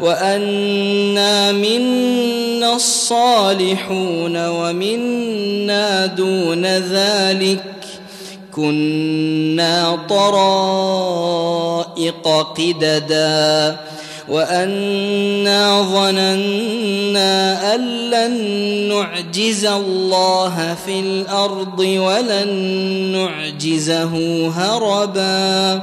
وانا منا الصالحون ومنا دون ذلك كنا طرائق قددا وانا ظننا ان لن نعجز الله في الأرض ولن نعجزه هربا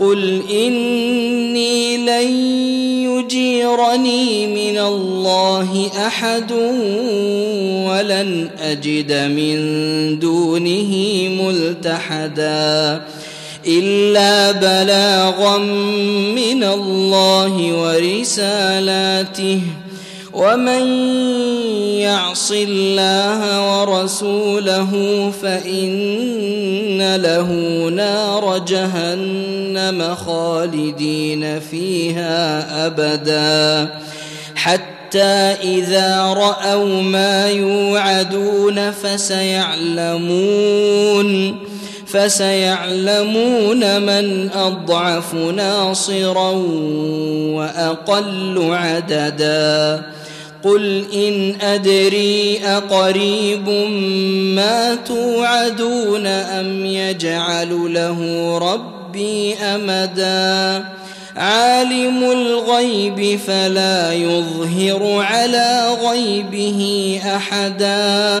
قل إني لن يجيرني من الله أحد ولن أجد من دونه ملتحدا إلا بلاغا من الله ورسالاته ومن يعص الله ورسوله فان له نار جهنم خالدين فيها أبدا حتى إذا رأوا ما يوعدون فسيعلمون فسيعلمون من أضعف ناصرا وأقل عددا قل إن أدري أقريب ما توعدون أم يجعل له ربي أمدا. عالم الغيب فلا يظهر على غيبه أحدا.